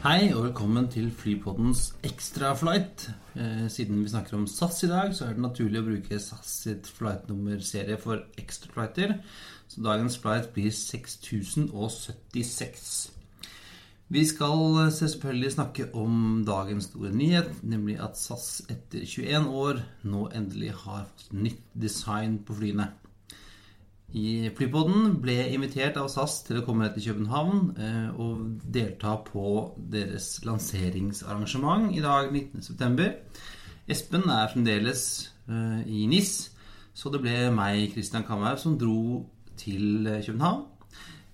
Hei og velkommen til Flypoddens ekstraflight. Eh, siden vi snakker om SAS i dag, så er det naturlig å bruke SAS sitt flightnummerserie for ekstraflighter. Så dagens flight blir 6076. Vi skal eh, selvfølgelig snakke om dagens store nyhet, nemlig at SAS etter 21 år nå endelig har fått nytt design på flyene i Flypodden ble invitert av SAS til å komme ned til København eh, og delta på deres lanseringsarrangement i dag 19.9. Espen er fremdeles eh, i NIS, så det ble meg, Christian Kamhaug, som dro til eh, København.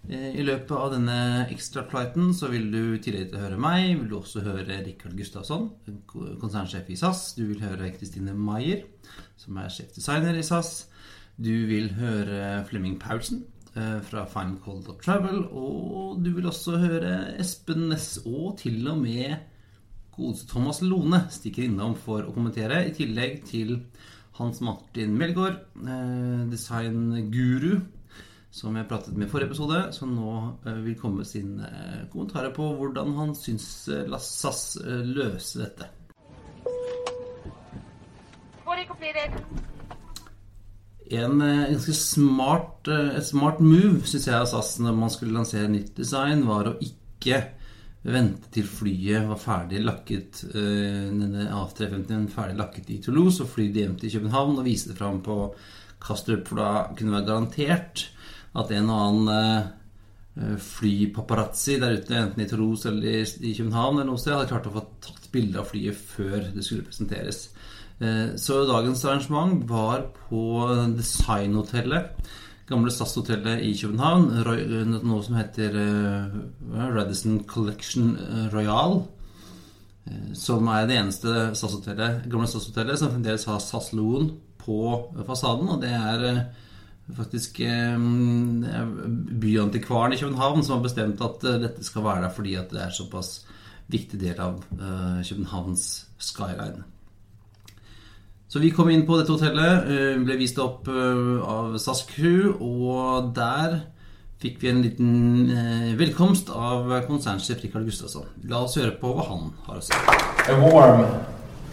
I løpet av denne ekstraflighten så vil du i tillegg til å høre meg, vil du også høre Rikard Gustavsson, konsernsjef i SAS. Du vil høre Kristine Maier, som er sjefdesigner i SAS. Du vil høre Flemming Paulsen eh, fra Final of Travel. Og du vil også høre Espen Næss og til og med godeste Thomas Lone stikker innom for å kommentere. I tillegg til Hans Martin Melgaard, eh, designguru, som jeg pratet med i forrige episode, som nå eh, vil komme med sine kommentarer på hvordan han syns La SAS løse dette. En eh, ganske smart, eh, et smart move, syns jeg, av SAS når man skulle lansere nytt design, var å ikke vente til flyet var ferdig lakket eh, denne A350 ferdig lakket i Toulouse og fly det hjem til København og vise det fram på Kastrup, for da kunne det være garantert at en og annen flypaparazzi der ute, enten i Toulouse eller i København, eller noe sted, hadde klart å få tatt bilde av flyet før det skulle presenteres. Eh, så dagens arrangement var på Designhotellet. Gamle SAS-hotellet i København. Noe som heter eh, Radisson Collection eh, Royal. Som er det eneste SAS-hotellet, gamle SAS-hotellet som fremdeles har SAS-loen på fasaden. Og det er faktisk byantikvaren i København som har bestemt at dette skal være der fordi det er såpass viktig del av Københavns skyline. Så vi kom inn på dette hotellet, eh, ble vist opp eh, av SAS Crew, og der fikk vi en liten eh, velkomst av konsernsjef Rikard Gustavsson. La oss høre på hva han har å si. A warm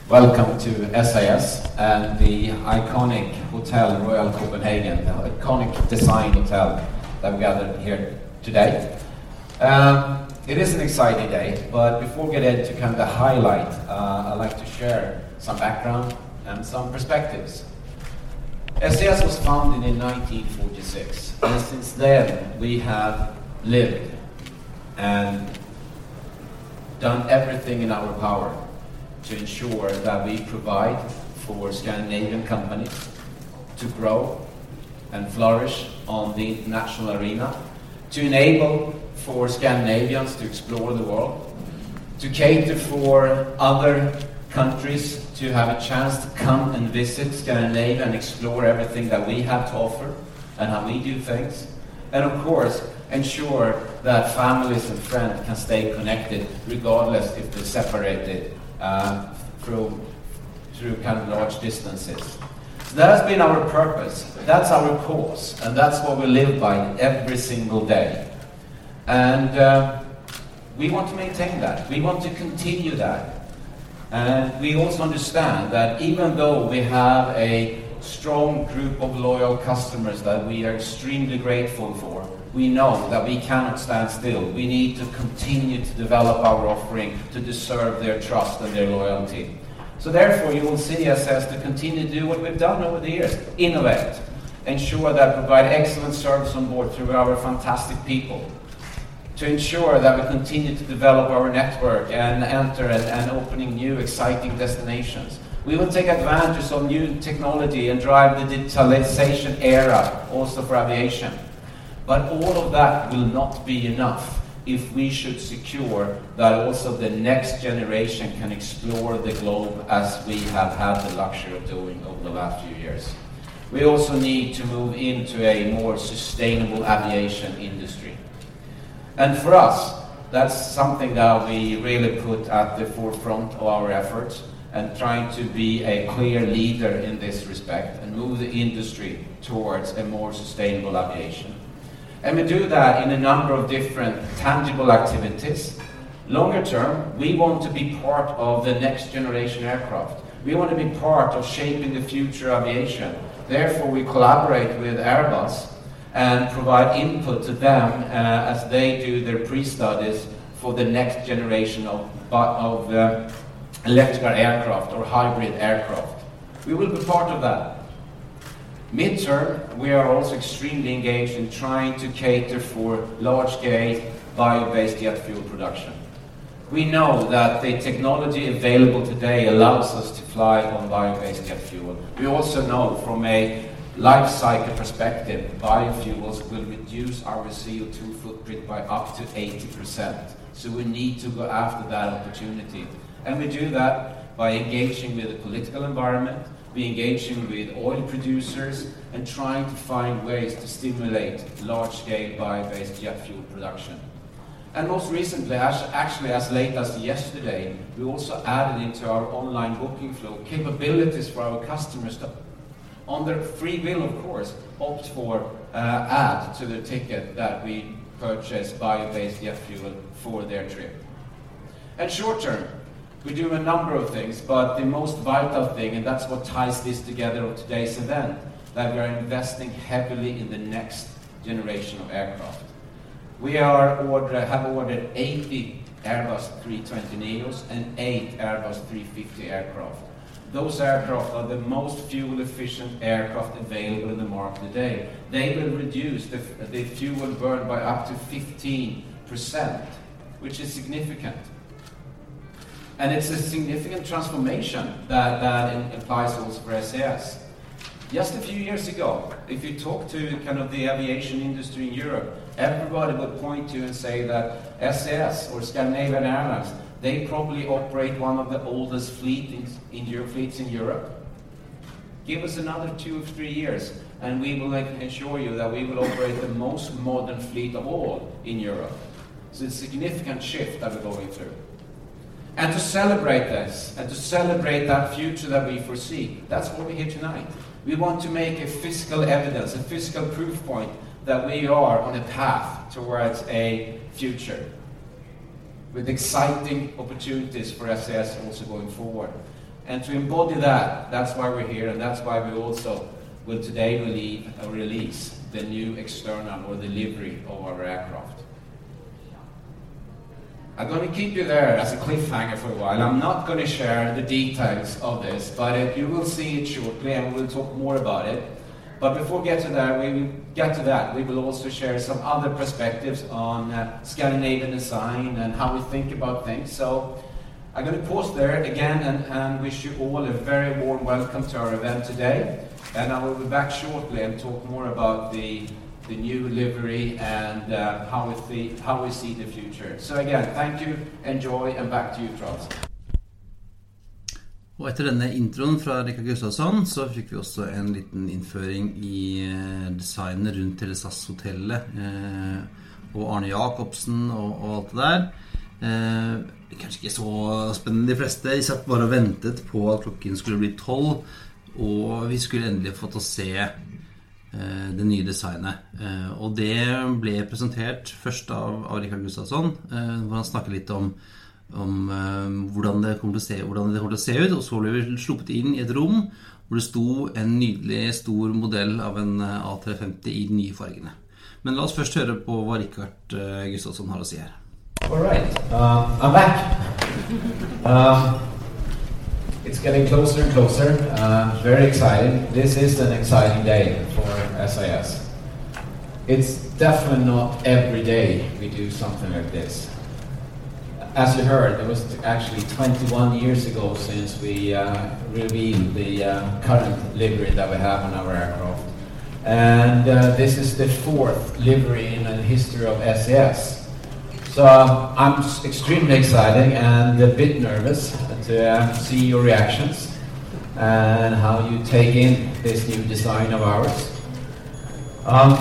welcome to SAS and the iconic hotel Royal Copenhagen, the iconic design hotel that we gathered here today. Um, it is an exciting day, but before we get into kind of the highlight, uh, I'd like to share some background and some perspectives. SAS was founded in 1946, and since then we have lived and done everything in our power to ensure that we provide for Scandinavian companies to grow and flourish on the international arena, to enable for Scandinavians to explore the world, to cater for other countries to have a chance to come and visit Scandinavia and explore everything that we have to offer and how we do things. And of course, ensure that families and friends can stay connected regardless if they're separated uh, through, through kind of large distances. So that has been our purpose. That's our cause. And that's what we live by every single day. And uh, we want to maintain that. We want to continue that. And we also understand that even though we have a strong group of loyal customers that we are extremely grateful for, we know that we cannot stand still. We need to continue to develop our offering to deserve their trust and their loyalty. So therefore, you will see us as to continue to do what we've done over the years, innovate, ensure that we provide excellent service on board through our fantastic people, to ensure that we continue to develop our network and enter and, and opening new exciting destinations. We will take advantage of new technology and drive the digitalization era also for aviation. But all of that will not be enough if we should secure that also the next generation can explore the globe as we have had the luxury of doing over the last few years. We also need to move into a more sustainable aviation industry. And for us, that's something that we really put at the forefront of our efforts and trying to be a clear leader in this respect and move the industry towards a more sustainable aviation. And we do that in a number of different tangible activities. Longer term, we want to be part of the next generation aircraft. We want to be part of shaping the future aviation. Therefore, we collaborate with Airbus and provide input to them uh, as they do their pre-studies for the next generation of, of uh, electrical aircraft or hybrid aircraft. We will be part of that. Midterm, we are also extremely engaged in trying to cater for large-scale bio-based jet fuel production. We know that the technology available today allows us to fly on bio-based jet fuel. We also know from a life cycle perspective, biofuels will reduce our CO2 footprint by up to 80%. So we need to go after that opportunity. And we do that by engaging with the political environment, be engaging with oil producers, and trying to find ways to stimulate large-scale bio-based jet fuel production. And most recently, actually as late as yesterday, we also added into our online booking flow capabilities for our customers to, on their free will, of course, opt for uh, add to the ticket that we purchase bio-based jet fuel for their trip. And short term, we do a number of things, but the most vital thing, and that's what ties this together of today's event, that we are investing heavily in the next generation of aircraft. We are order, have ordered 80 Airbus 320neos and 8 Airbus 350 aircraft. Those aircraft are the most fuel efficient aircraft available in the market today. They will reduce the, the fuel burn by up to 15%, which is significant. And it's a significant transformation that, that implies also for SAS. Just a few years ago, if you talk to kind of the aviation industry in Europe, everybody would point to and say that SAS or Scandinavian Airlines, they probably operate one of the oldest fleet in, in fleets in Europe. Give us another two or three years, and we will ensure you that we will operate the most modern fleet of all in Europe. It's a significant shift that we're going through. And to celebrate this, and to celebrate that future that we foresee, that's why we're here tonight. We want to make a physical evidence, a physical proof point that we are on a path towards a future with exciting opportunities for SAS also going forward. And to embody that, that's why we're here, and that's why we also will today release, uh, the new external or delivery of our aircraft. I'm going to keep you there as a cliffhanger for a while. I'm not going to share the details of this, but you will see it shortly, and we'll talk more about it. But before we get to that, we will get to that. We will also share some other perspectives on uh, Scandinavian design and how we think about things. So I'm going to pause there again and, and wish you all a very warm welcome to our event today. And I will be back shortly and talk more about the, the new livery and uh, how, we see, how we see the future. So again, thank you, enjoy, and back to you, Charles. Og etter denne introen fra Rikard Gustavsson så fikk vi også en liten innføring i eh, designet rundt Telesas-hotellet. Eh, og Arne Jacobsen og, og, alt det der. Eh, kanskje ikke så spennende, de fleste. De satt bare og ventet på at klokken skulle bli tolv. Og vi skulle endelig fått å se eh, det nye designet. Eh, og det ble presentert først av, av Rikard Gustavsson, eh, hvor han snakket litt om om uh, hvordan, det se, hvordan det kommer til å se ut. Og så ble vi sluppet inn i et rom hvor det sto en nydelig, stor modell av en eh, A350 i de nye fargene. Men la oss først høre på hva Rikard uh, Gustavsson har å si her. All right. Uh, I'm back. Uh, it's getting closer and closer. Uh, very exciting. This is an exciting day for SIS. It's definitely not every day we do something like this as you heard, it was actually 21 years ago since we uh, revealed the uh, current livery that we have on our aircraft. and uh, this is the fourth livery in the history of SAS. So um, I'm extremely excited and a bit nervous to uh, see your reactions and how you take in this new design of ours. Um,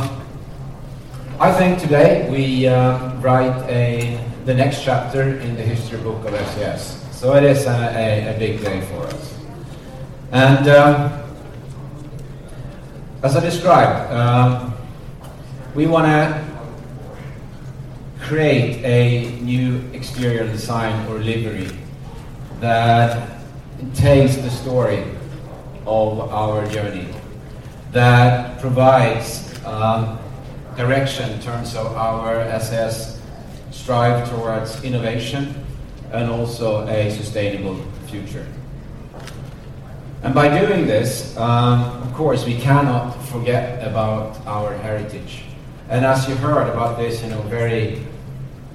I think today we uh, write a, the next chapter in the history book of SAS. So it is a, a, a big day for us. And um, as I described, um, we want to create a new exterior design or livery that entails the story of our journey, that provides um, direction in terms of our SS strive towards innovation and also a sustainable future. And by doing this, um, of course, we cannot forget about our heritage. And as you heard about this, you know, very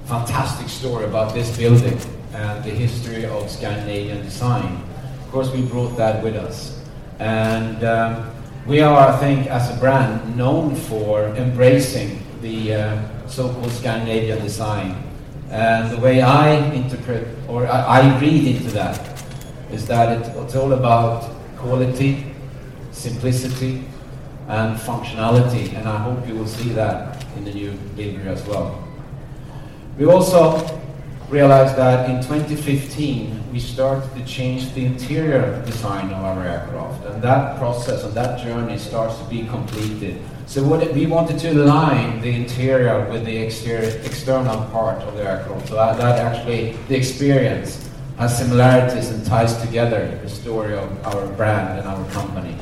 fantastic story about this building and the history of Scandinavian design. Of course, we brought that with us. And um, we are, I think, as a brand, known for embracing the uh, so-called Scandinavian design. And the way I interpret, or I, I read into that, is that it, it's all about quality, simplicity, and functionality. And I hope you will see that in the new livery as well. We also realized that in 2015 we started to change the interior design of our aircraft, and that process and that journey starts to be completed. So what we wanted to align the interior with the exterior, external part of the aircraft, so that, that actually the experience has similarities and ties together the story of our brand and our company.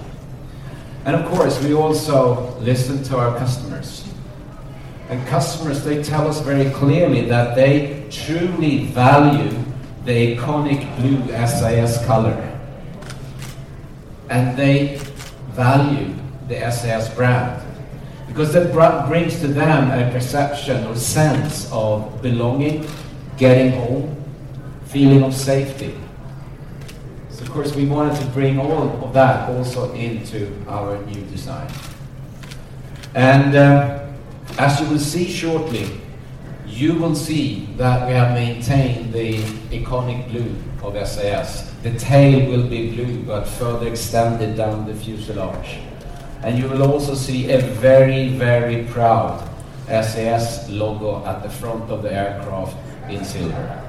And of course, we also listen to our customers. And customers, they tell us very clearly that they truly value the iconic blue SAS color. And they value the SAS brand. Because that br- brings to them a perception or sense of belonging, getting home, feeling of safety. So of course we wanted to bring all of that also into our new design. And um, as you will see shortly, you will see that we have maintained the iconic blue of SAS. The tail will be blue, but further extended down the fuselage. And you will also see a very, very proud SAS logo at the front of the aircraft in silver.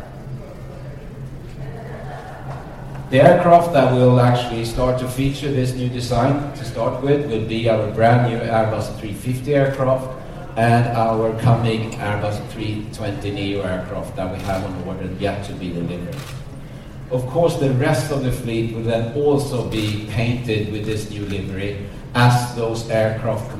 The aircraft that will actually start to feature this new design to start with will be our brand new Airbus 350 aircraft and our coming Airbus 320 Neo aircraft that we have on order yet to be delivered. Of course, the rest of the fleet will then also be painted with this new livery as those aircraft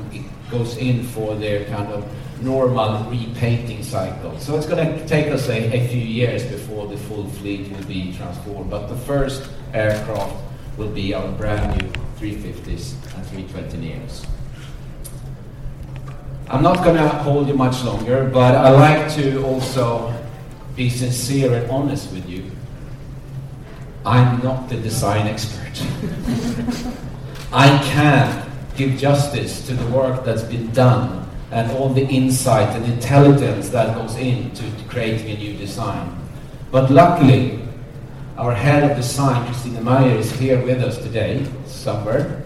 goes in for their kind of normal repainting cycle. So it's going to take us a, a few years before the full fleet will be transformed. But the first aircraft will be our brand new 350s and 320 Neos. I'm not going to hold you much longer, but I like to also be sincere and honest with you. I'm not the design expert. I can give justice to the work that's been done and all the insight and intelligence that goes into creating a new design. But luckily, our head of design, Christina Meyer, is here with us today, somewhere.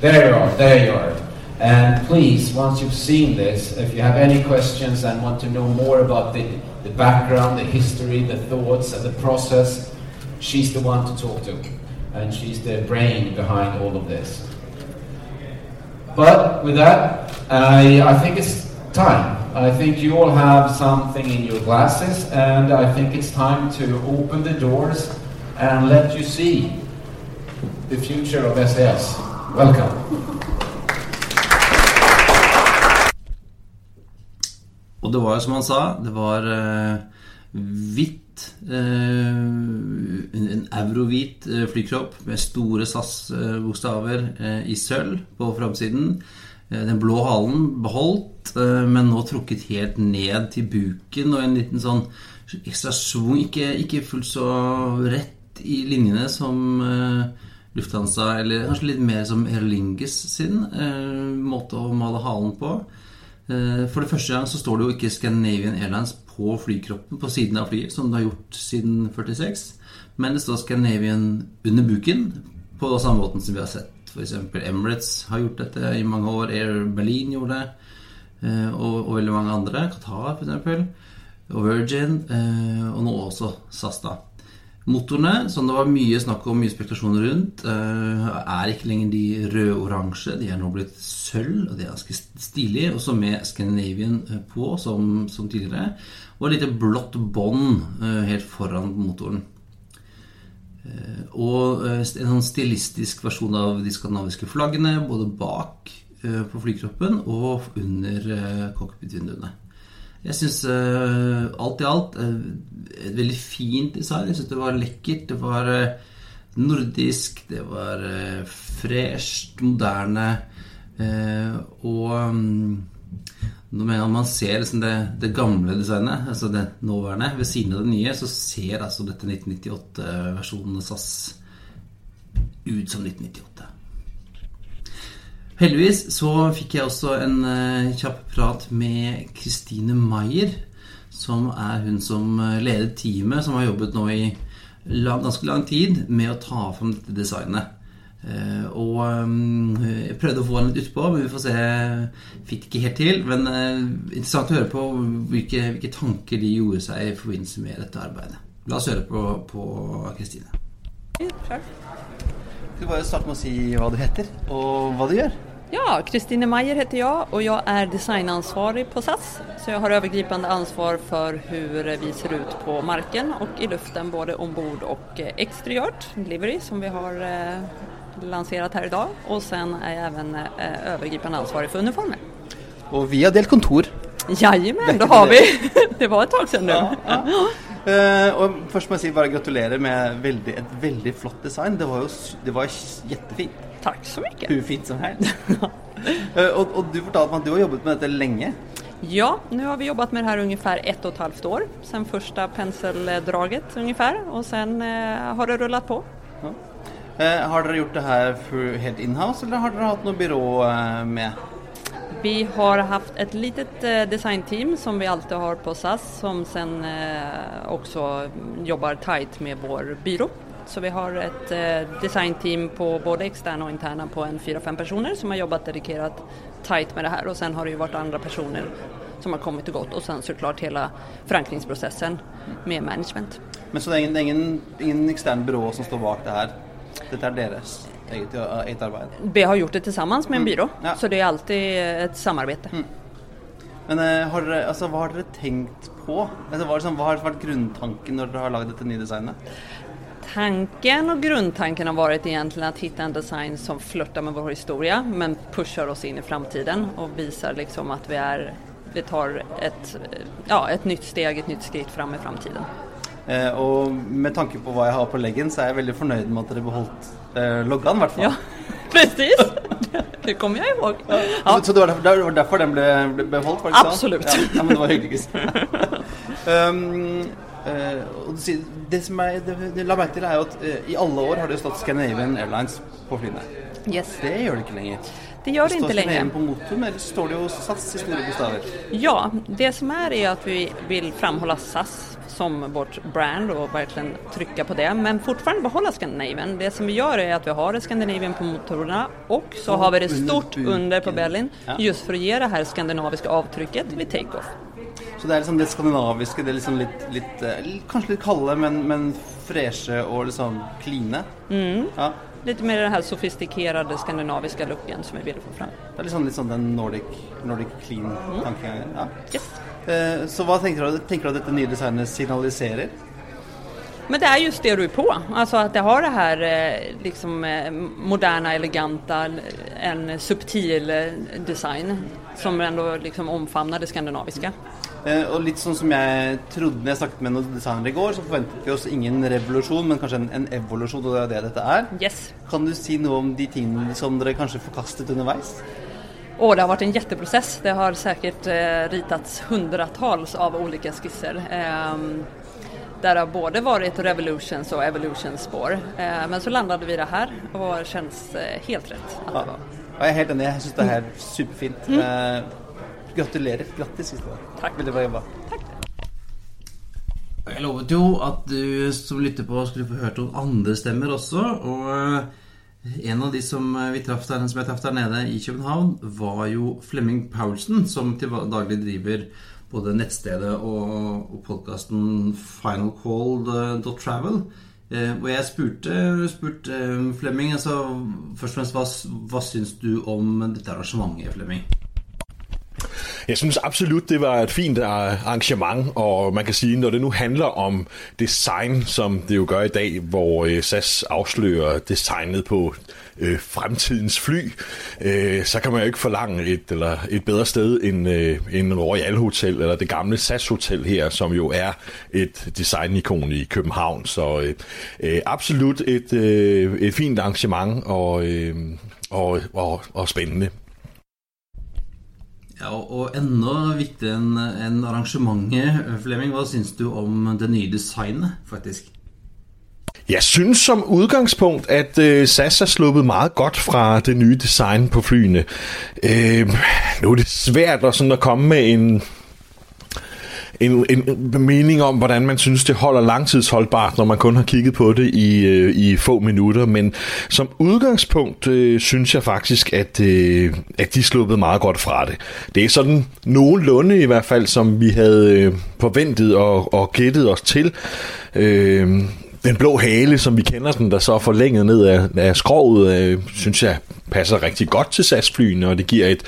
There you are, there you are. And please, once you've seen this, if you have any questions and want to know more about the, the background, the history, the thoughts, and the process, she's the one to talk to. And she's the brain behind all of this. But with that, I, I think it's time. I think you all have something in your glasses, and I think it's time to open the doors and let you see the future of SAS. Welcome. Og det var som han sa, det var eh, hvitt eh, En eurohvit eh, flykropp med store SAS-bokstaver eh, i sølv på framsiden. Den blå halen beholdt, eh, men nå trukket helt ned til buken, og en liten sånn ekstra svung. Ikke, ikke fullt så rett i linjene som Lufthansa, eller kanskje litt mer som Erlinges Lingus sin måte å male halen på. For det første gang så står det jo ikke Scandinavian Airlines på flykroppen på siden av flyet, som det har gjort siden 46. Men det står Scandinavian under buken, på samme måten som vi har sett f.eks. Emirates har gjort dette i mange år, Air Berlin gjorde det, eh, og, og veldig mange andre. Qatar f.eks. Og Virgin, eh, og nå også SAS. da. Motorene, som det var mye snakk om, mye spekulasjoner rundt, eh, er ikke lenger de rød-oransje. De er nå blitt sølv, og de er ganske stilige. Også med Scandinavian på, som, som tidligere. Og et lite blått bånd helt foran motoren. Og en sånn stilistisk versjon av de skandinaviske flaggene, både bak på flykroppen og under cockpit-vinduene. Jeg syns alt i alt et veldig fint design. Jeg syns det var lekkert. Det var nordisk, det var fresht, moderne. og um, når man ser liksom det, det, gamle designet, altså det nåværende, ved siden av det nye, så ser altså dette 1998-versjonen SAS ut som 1998. Heldigvis så fikk jeg også en uh, kjapp prat med Christine Maier, som er hun som eh, leder teamet, som har jobbet nå i lang, ganske lang tid med å ta fram dette designet. Uh, og um, jeg prøvde å få henne litt utpå, men vi får se. Fikk ikke helt til. Men uh, interessant å høre på hvilke, hvilke, tanker de gjorde seg i forbindelse med dette arbeidet. La oss høre på Kristine. Skal du bare starte med å si hva du heter, og hva du gjør? Ja, Kristine Meyer heter jeg, og jeg er designansvarig på SAS. Så jeg har overgripende ansvar for hvordan vi ser ut på marken og i luften, både ombord og eksteriørt, livery, som vi har eh, lansert her i dag. Og sen er jeg også eh, overgripende ansvarig for uniformer. Og vi har delt kontor. Jajamän, det har vi. det var et tak siden. Ja, ja. Uh, og først må jeg si bare gratulerer med veldig, et veldig flott design. Det var jo det var jettefint. Takk så mye. Hur fint som helst. uh, og, og, du fortalte meg at du har jobbet med dette lenge? Ja, nå har vi jobbet med det her ungefär ett og et halvt år. Sen første penseldraget ungefär. Og sen uh, har det rullet på. Ja. Har dere gjort det her helt inhouse, eller har dere hatt noe byrå med? Vi har haft et litet eh, designteam som vi alltid har på SAS som sen også jobber tight med vår byrå. Så vi har ett eh, designteam på både eksterne og interne på en fyra, fem personer som har jobbat dedikert tight med det her. Og sen har det jo vært andre personer som har kommet og gått Og sen såklart hele forankringsprosessen med management. Men så det er ingen, ingen, ingen extern byrå som står bak det här? Dette er deres? eget, eget arbeid? Vi har gjort det sammen med en mm. byrå, ja. så det er alltid et samarbeid. Mm. Men uh, har dere, altså, hva har dere tenkt på? Altså, hva, liksom, hva, har vært grunntanken når dere har lagd dette nye designet? Tanken og grunntanken har vært egentlig å finne en design som flørter med vår historie, men pusher oss inn i framtiden og viser liksom at vi, er, vi tar et, ja, et nytt steg, et nytt skritt fram i framtiden. Eh, og med tanke på hva jeg har på leggen, så er jeg veldig fornøyd med at dere beholdt eh, loggaen, i hvert fall. Ja, precis. Det kommer jeg ihåg. Ja. Ja. Så, så, det, var derfor, derfor, den ble, ble beholdt? Var det Absolutt. Ja, ja, men det var hyggelig. um, uh, det som jeg det, det la meg til, er jo at uh, i alle år har det stått Scandinavian Airlines på flyene. Yes. Det gjør det ikke lenger. Det gjør det, det ikke lenger. på Motum, eller står det jo SAS i store bokstaver? Ja, det som er er at vi vil framholde SAS som vårt brand og virkelig trykke på det. Men fortfarande beholde Scandinavian. Det som vi gjør er at vi har Scandinavian på motorene, og så har vi det stort under på Berlin, just for å gi det her skandinaviske avtrykket ved takeoff. Så det er liksom det skandinaviske, det er liksom litt, litt kanskje litt kalde, men, men freshe og liksom kline? Mm. Ja. Litt mer den her sofistikerte skandinaviske looken som vi ville få fram. Det er liksom litt sånn den Nordic, Nordic clean-tankegangen? Mm. Ja. Yes. Eh, så hva tenker du, tenker du at dette nye designet signaliserer? Men det er just det du er på. Altså at det har det her eh, liksom eh, moderne, elegante, en subtil design som ändå liksom omfavner det skandinaviske. Og litt sånn som jeg trodde når jeg snakket med noen designere i går, så forventet vi oss ingen revolusjon, men kanskje en, en evolusjon, og det er det dette er. Yes. Kan du si noe om de tingene som dere kanskje forkastet underveis? Og det har vært en kjempeprosess. Det har sikkert eh, ritats hundratals av ulike skisser. Eh, der har både vært Revolutions og Evolutions spår. Eh, men så landet vi det her, og det kjennes eh, helt rett. At Ja. det var. Jeg er helt enig. Jeg syns det er superfint. Eh, gratulerer. Grattis. Takk. Veldig bra jobba. Takk. Jeg lovet jo at du som lytter på skulle få hørt noen andre stemmer også. Og eh, en av de som vi traff der, som jeg traff der nede i København, var jo Flemming Paulsen, som til daglig driver både nettstedet og, og podkasten finalcall.travel. Eh, og jeg spurte, spurte eh, Flemming altså, først og fremst hva, hva syns du om dette arrangementet, Flemming? Jeg synes absolut, det var et fint arrangement, og man kan sige, når det nu handler om design, som det jo gør i dag, hvor øh, SAS afslører designet på øh, fremtidens fly, øh, så kan man jo ikke forlange et, eller et bedre sted end, øh, end Royal Hotel, eller det gamle SAS Hotel her, som jo er et designikon i København. Så øh, øh, absolut et, øh, et fint arrangement, og, øh, og, og, og spændende. Ja, og, enda viktigere enn arrangementet, Flemming, hva syns du om det nye designet, faktisk? Jeg synes som udgangspunkt, at øh, SAS er sluppet meget godt fra det nye design på flyene. Øh, nu er det svært at komme med en, en, en mening om, hvordan man synes, det holder langtidsholdbart, når man kun har kigget på det i, øh, i få minutter. Men som udgangspunkt øh, synes jeg faktisk, at, øh, at de sluppet meget godt fra det. Det er sådan nogenlunde i hvert fald, som vi havde øh, forventet og, og gættet os til. Den blå hale, som vi kender den, der så er forlænget ned af, af skroget, øh, synes jeg passer rigtig godt til SAS-flyene, og det giver et,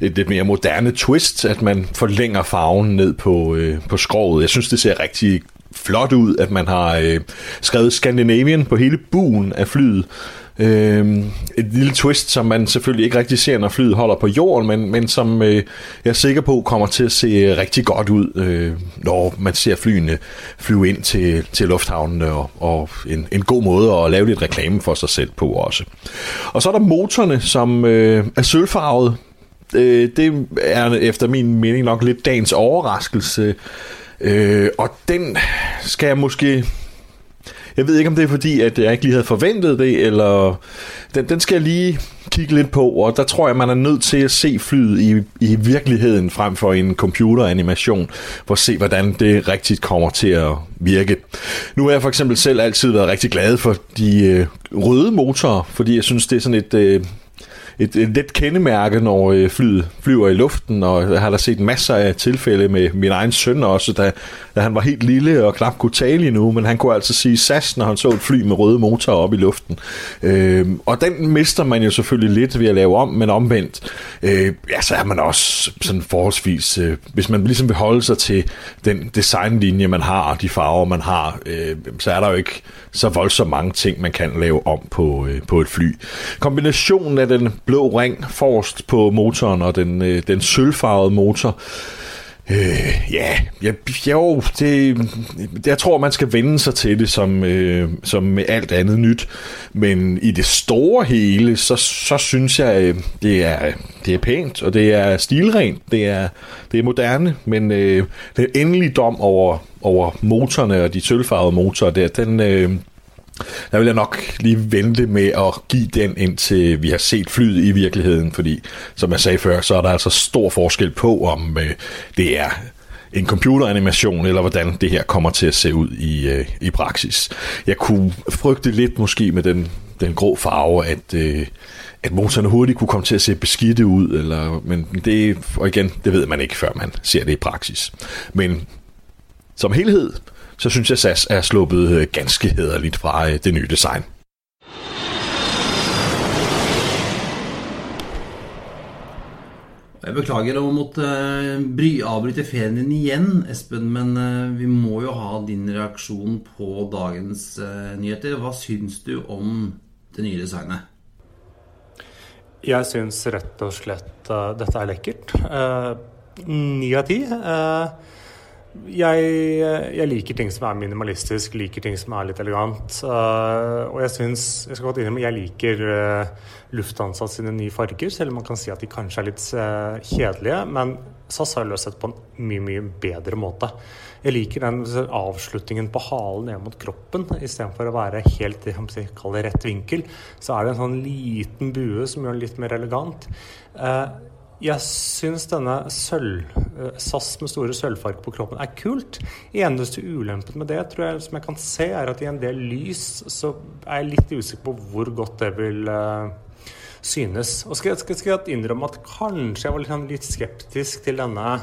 et lidt mere moderne twist, at man forlænger farven ned på, øh, på skroget. Jeg synes, det ser rigtig flot ud, at man har øh, skrevet Scandinavian på hele buen af flyet. Øh, et lille twist, som man selvfølgelig ikke rigtig ser, når flyet holder på jorden, men, men som øh, jeg er sikker på kommer til at se rigtig godt ud, øh, når man ser flyene flyve ind til, til lufthavnen, og, og en, en god måde at lave lidt reklame for sig selv på også. Og så er der motorerne, som øh, er sølvfarvet. Øh, det er efter min mening nok lidt dagens overraskelse, øh, og den skal jeg måske jeg ved ikke, om det er fordi, at jeg ikke lige havde forventet det, eller den, den skal jeg lige kigge lidt på, og der tror jeg, man er nødt til at se flyet i, i virkeligheden frem for en computeranimation, for at se, hvordan det rigtigt kommer til at virke. Nu har jeg for eksempel selv altid været rigtig glad for de øh, røde motorer, fordi jeg synes, det er sådan et... Øh, et, et let kendemærke, når øh, flyet flyver i luften, og jeg har da set masser af tilfælde med min egen søn også, da, da han var helt lille og knap kunne tale endnu, men han kunne altså sige SAS, når han så et fly med røde motorer op i luften. Øh, og den mister man jo selvfølgelig lidt ved at lave om, men omvendt, øh, ja, så er man også sådan forholdsvis, øh, hvis man ligesom vil holde sig til den designlinje, man har, og de farver, man har, øh, så er der jo ikke så voldsomt mange ting, man kan lave om på, øh, på et fly. Kombinationen af den blå ring forrest på motoren og den, øh, den sølvfarvede motor, Øh, ja, jeg, jo, det, jeg tror, man skal vende sig til det som, øh, som med alt andet nyt. Men i det store hele, så, så synes jeg, øh, det er, det er pænt, og det er stilrent, det er, det er moderne. Men øh, den endelige dom over, over motorerne og de sølvfarvede motorer der, den... Øh, der vil jeg nok lige vente med at give den, indtil vi har set flyet i virkeligheden, fordi, som jeg sagde før, så er der altså stor forskel på, om øh, det er en computeranimation, eller hvordan det her kommer til at se ud i, øh, i praksis. Jeg kunne frygte lidt måske med den, den grå farve, at, øh, at motorerne hurtigt kunne komme til at se beskidte ud, eller, men det, og igen, det ved man ikke, før man ser det i praksis. Men som helhed, så synes jeg, SAS er sluppet øh, ganske hederligt fra øh, det nye design. Jeg beklager å måtte eh, bry, avbryte ferien din igjen, Espen, men vi må jo ha din reaksjon på dagens nyheter. Hva syns du om det nye designet? Jeg syns rett og slett uh, dette er lekkert. Ni av ti. Jeg, jeg, liker ting som er minimalistisk, liker ting som er litt elegant. Uh, og jeg syns Jeg skal godt innrømme jeg liker uh, Lufthansa sine nye farger, selv om man kan si at de kanskje er litt uh, kjedelige. Men SAS har løst dette på en mye, mye bedre måte. Jeg liker den avslutningen på halen ned mot kroppen. Istedenfor å være helt i rett vinkel, så er det en sånn liten bue som gjør den litt mer elegant. Uh, jeg syns denne sølv, eh, SAS med store sølvfarger på kroppen er kult. Eneste ulempen med det tror jeg som jeg kan se, er at i en del lys så er jeg litt usikker på hvor godt det vil uh, synes. Og skal, skal, skal jeg innrømme at kanskje jeg var litt, sånn litt skeptisk til denne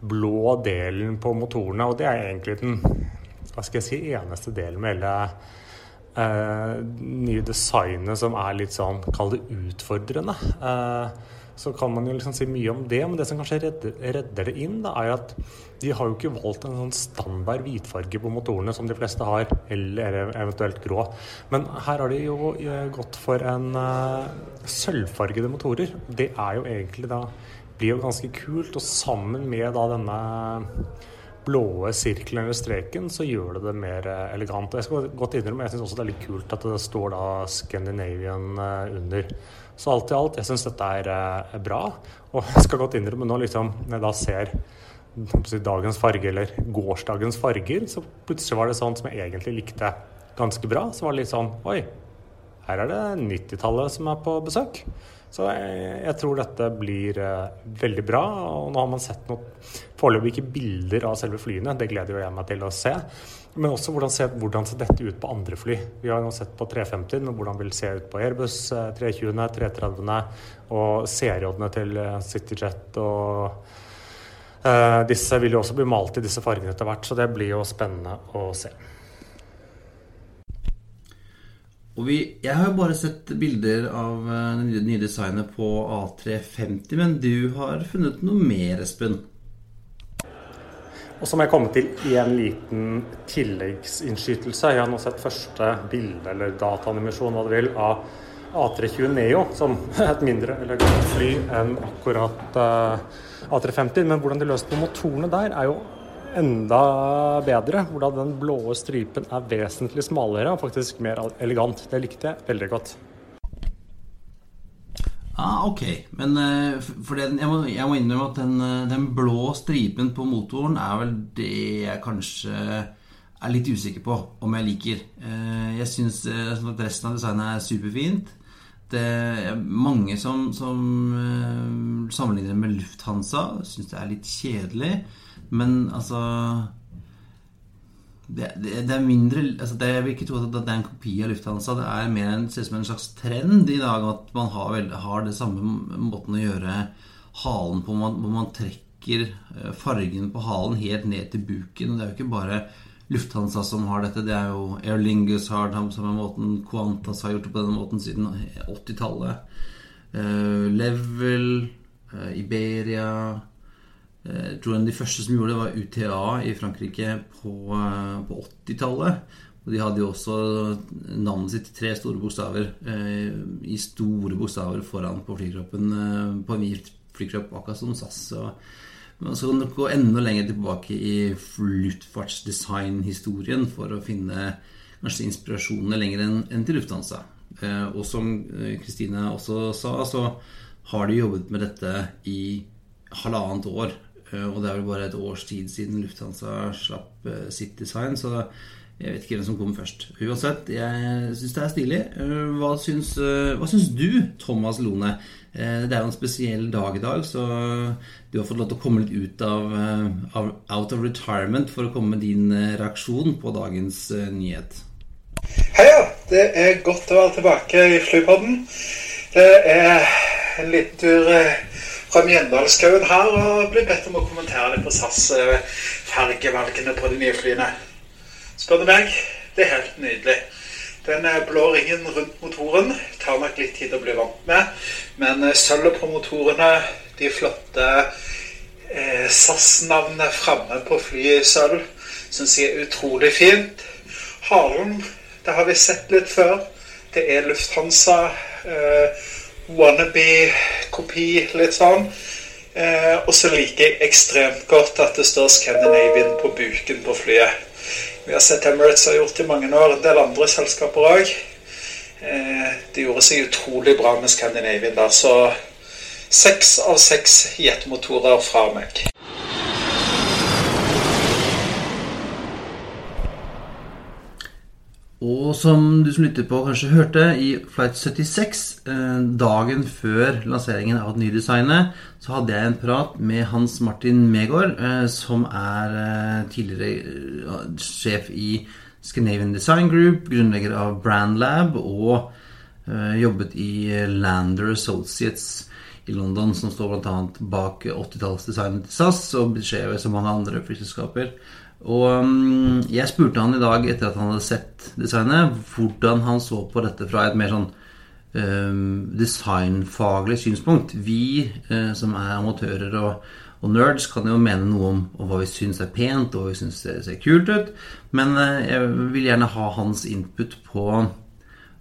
blå delen på motorene, og det er egentlig den hva skal jeg si, eneste delen med hele uh, nye designet som er litt sånn, kall det utfordrende. Uh, så kan man jo liksom si mye om det. Men det som kanskje redder, redder det inn, da, er at de har jo ikke valgt en sånn standard hvitfarge på motorene som de fleste har, eller eventuelt grå. Men her har de jo eh, gått for en uh, sølvfargede motorer. Det er jo egentlig da blir jo ganske kult, og sammen med da denne blåe sirkelen eller streken, så gjør det det mer eh, elegant. Og jeg skal godt innrømme, jeg syns også det er litt kult at det står da Scandinavian under. Så alt i alt, jeg syns dette er, eh, bra. Og jeg skal godt innrømme nå, liksom, når jeg da ser dagens farge eller gårsdagens farger, så plutselig var det sånn som jeg egentlig likte ganske bra. Så var det litt sånn Oi, her er det 90-tallet som er på besøk. Så jeg, jeg tror dette blir uh, veldig bra. Og nå har man sett noe Foreløpig ikke bilder av selve flyene, det gleder jeg meg til å se. Men også hvordan se, hvordan ser, dette ut på andre fly. Vi har nå sett på 350 og hvordan vil se ut på Airbus 320, eh, 330 og CRJ-ene til eh, CityJet. og Disse vil jo også bli malt i disse fargene etter hvert, så det blir jo spennende å se. Og vi, jeg har jo bare sett bilder av det nye designet på A350, men du har funnet noe mer, Espen? Og så må jeg komme til en liten tilleggsinnskytelse. Jeg har nå sett første bilde eller dataanimasjon hva du vil, av A320 Neo som er et mindre elegant fly enn akkurat uh, eh, A350. Men hvordan de løste på motorene der, er jo enda bedre. Hvordan den blå stripen er vesentlig smalere og faktisk mer elegant. Det likte jeg veldig godt. Ah, ok. Men uh, for den, jeg, må, jeg, må, innrømme at den, eh, den, blå stripen på motoren er vel det jeg kanskje er litt usikker på om jeg liker. Uh, jeg syns at resten av designet er superfint. Det er mange som, som sammenligner med Lufthansa. Syns det er litt kjedelig. Men altså det, det, det, er mindre altså det, Jeg vil ikke tro at det er en kopi av Lufthansa. Det er mer en, ser ut som en slags trend i dag at man har, vel, har det samme måten å gjøre halen på. Man, hvor man trekker eh, fargen på halen helt ned til buken. Og det er jo ikke bare Lufthansa som har dette. Det er jo Air Lingus har det på samme måten. Qantas har gjort det på denne måten siden 80-tallet. Uh, eh, Level, uh, Iberia jeg tror en av de første som gjorde det, var UTA i Frankrike på, eh, på 80-tallet. Og de hadde jo også navnet sitt i tre store bokstaver eh, i store bokstaver foran på flykroppen eh, på en hvit flykropp, akkurat som SAS. Men så kan du gå enda lenger tilbake i luftfartsdesignhistorien for å finne kanskje inspirasjonene lenger enn, til Lufthansa. Eh, og som Kristine også sa, så har de jobbet med dette i halvannet år. Eh, og det er vel bare et års tid siden Lufthansa slapp eh, sitt design, så jeg vet ikke hvem som kommer først. Uansett, jeg syns det er stilig. Eh, hva syns, hva syns, du, Thomas Lone? Det er jo en spesiell dag i dag, så du har fått lov til å komme litt ut av, av out of retirement for å komme med din reaksjon på dagens nyhet. Heia! Det er godt å være tilbake i Flypodden. Det er en liten tur fra Mjøndalskauen her og blir bedt om å kommentere litt på SAS-fergevalgene på de nye flyene. Spør du meg, det er helt nydelig. Den blå ringen rundt motoren tar nok litt tid å bli vant med. Men eh, sølvet på motorene, de flotte eh, SAS-navnene framme på flyet i sølv, syns jeg er utrolig fint. Halen, det har vi sett litt før. Det er Lufthansa. Eh, wannabe-kopi, litt sånn. Eh, og så liker jeg ekstremt godt at det står Scandinavian på buken på flyet. Vi har sett Emirates har gjort det i mange år, en del andre selskaper òg. Eh, det gjorde seg utrolig bra med Scandinavian der, så seks av seks jetmotorer fra meg. Og som du som lytter på kanskje hørte, i Flight 76, eh, dagen før lanseringen av det nye designet, så hadde jeg en prat med Hans Martin Megård, eh, som er eh, tidligere sjef i Scandinavian Design Group, grunnlegger av Brandlab og jobbet i Lander Associates i London, som står bl.a. bak 80-tallsdesignet til SAS og beskjev så mange andre flyselskaper. Og um, jeg spurte han i dag, etter at han hadde sett designet, hvordan han så på dette fra et mer sånn um, designfaglig synspunkt. Vi uh, som er amatører og, og, nerds, kan jo mene noe om, om hva vi syns er pent, og hva vi syns ser, ser, kult ut. Men uh, jeg vil gjerne ha hans input på,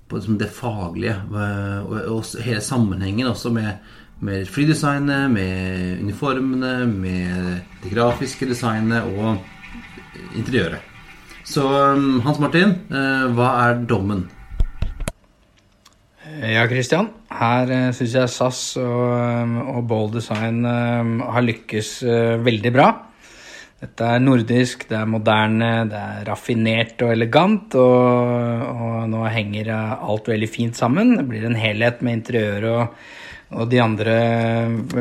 på liksom det faglige, uh, og, og, hele sammenhengen også med, med flydesignet, med uniformene, med det grafiske designet og interiøret. Så um, Hans Martin, eh, hva er dommen? Ja, Christian. Her uh, syns jeg SAS og, um, og Bold Design um, har lykkes veldig bra. Dette er nordisk, det er moderne, det er raffinert og elegant. Og, og nå henger alt veldig fint sammen. Det blir en helhet med interiør og og de andre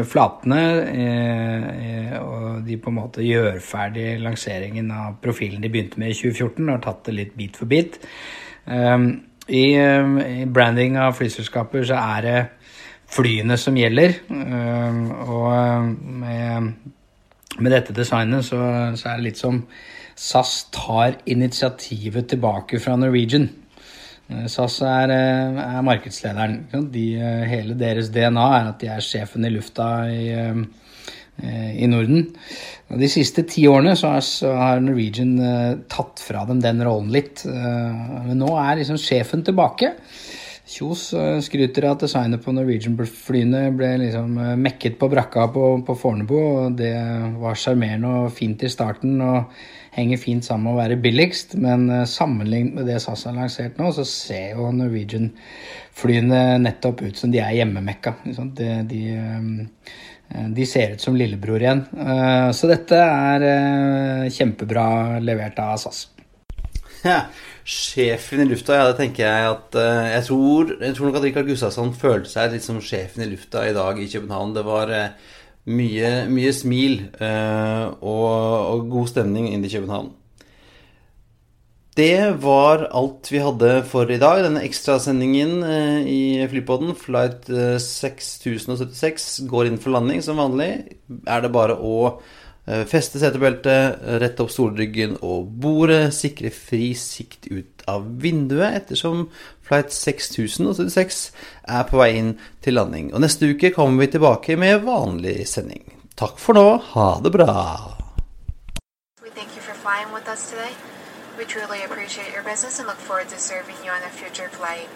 flatene eh, Og de på en måte gjør ferdig lanseringen av profilen de begynte med i 2014, og har tatt det litt bit for bit. Um, i, I branding av flyselskaper så er det flyene som gjelder. Um, og med, med, dette designet så, så er det litt som SAS tar initiativet tilbake fra Norwegian. Eh, SAS er, eh, er markedslederen. De, eh, hele deres DNA er at de er sjefen i lufta i, i Norden. De siste ti årene så har, så har, Norwegian tatt fra dem den rollen litt. Men nå er liksom sjefen tilbake. Kjos skryter av at designet på Norwegian-flyene ble liksom mekket på brakka på, på Fornebu. og Det var sjarmerende og fint i starten. og henger fint sammen med å være billigst, men eh, sammenlignet med det SAS har lansert nå, så ser jo Norwegian-flyene nettopp ut som de er hjemmemekka. De, de, eh, de, ser ut som lillebror igjen. Eh, så dette er kjempebra levert av SAS. Ja, sjefen i lufta, ja, det tenker jeg at Jeg tror, jeg tror nok at Rikard Gustavsson følte seg litt som sjefen i lufta i dag i København. Det var mye, mye smil uh, og, og, god stemning inn i København. Det var alt vi hadde for i dag. Denne ekstrasendingen uh, i Flypodden, flight uh, eh, 6076, går inn for landing som vanlig. Er det bare å feste setebeltet, rette opp stolryggen og bordet, sikre fri sikt ut av vinduet ettersom flight 6076 er på vei inn til landing. Og neste uke kommer vi tilbake med vanlig sending. Takk for nå. Ha det bra. We truly appreciate your business and look forward to serving you on a future flight.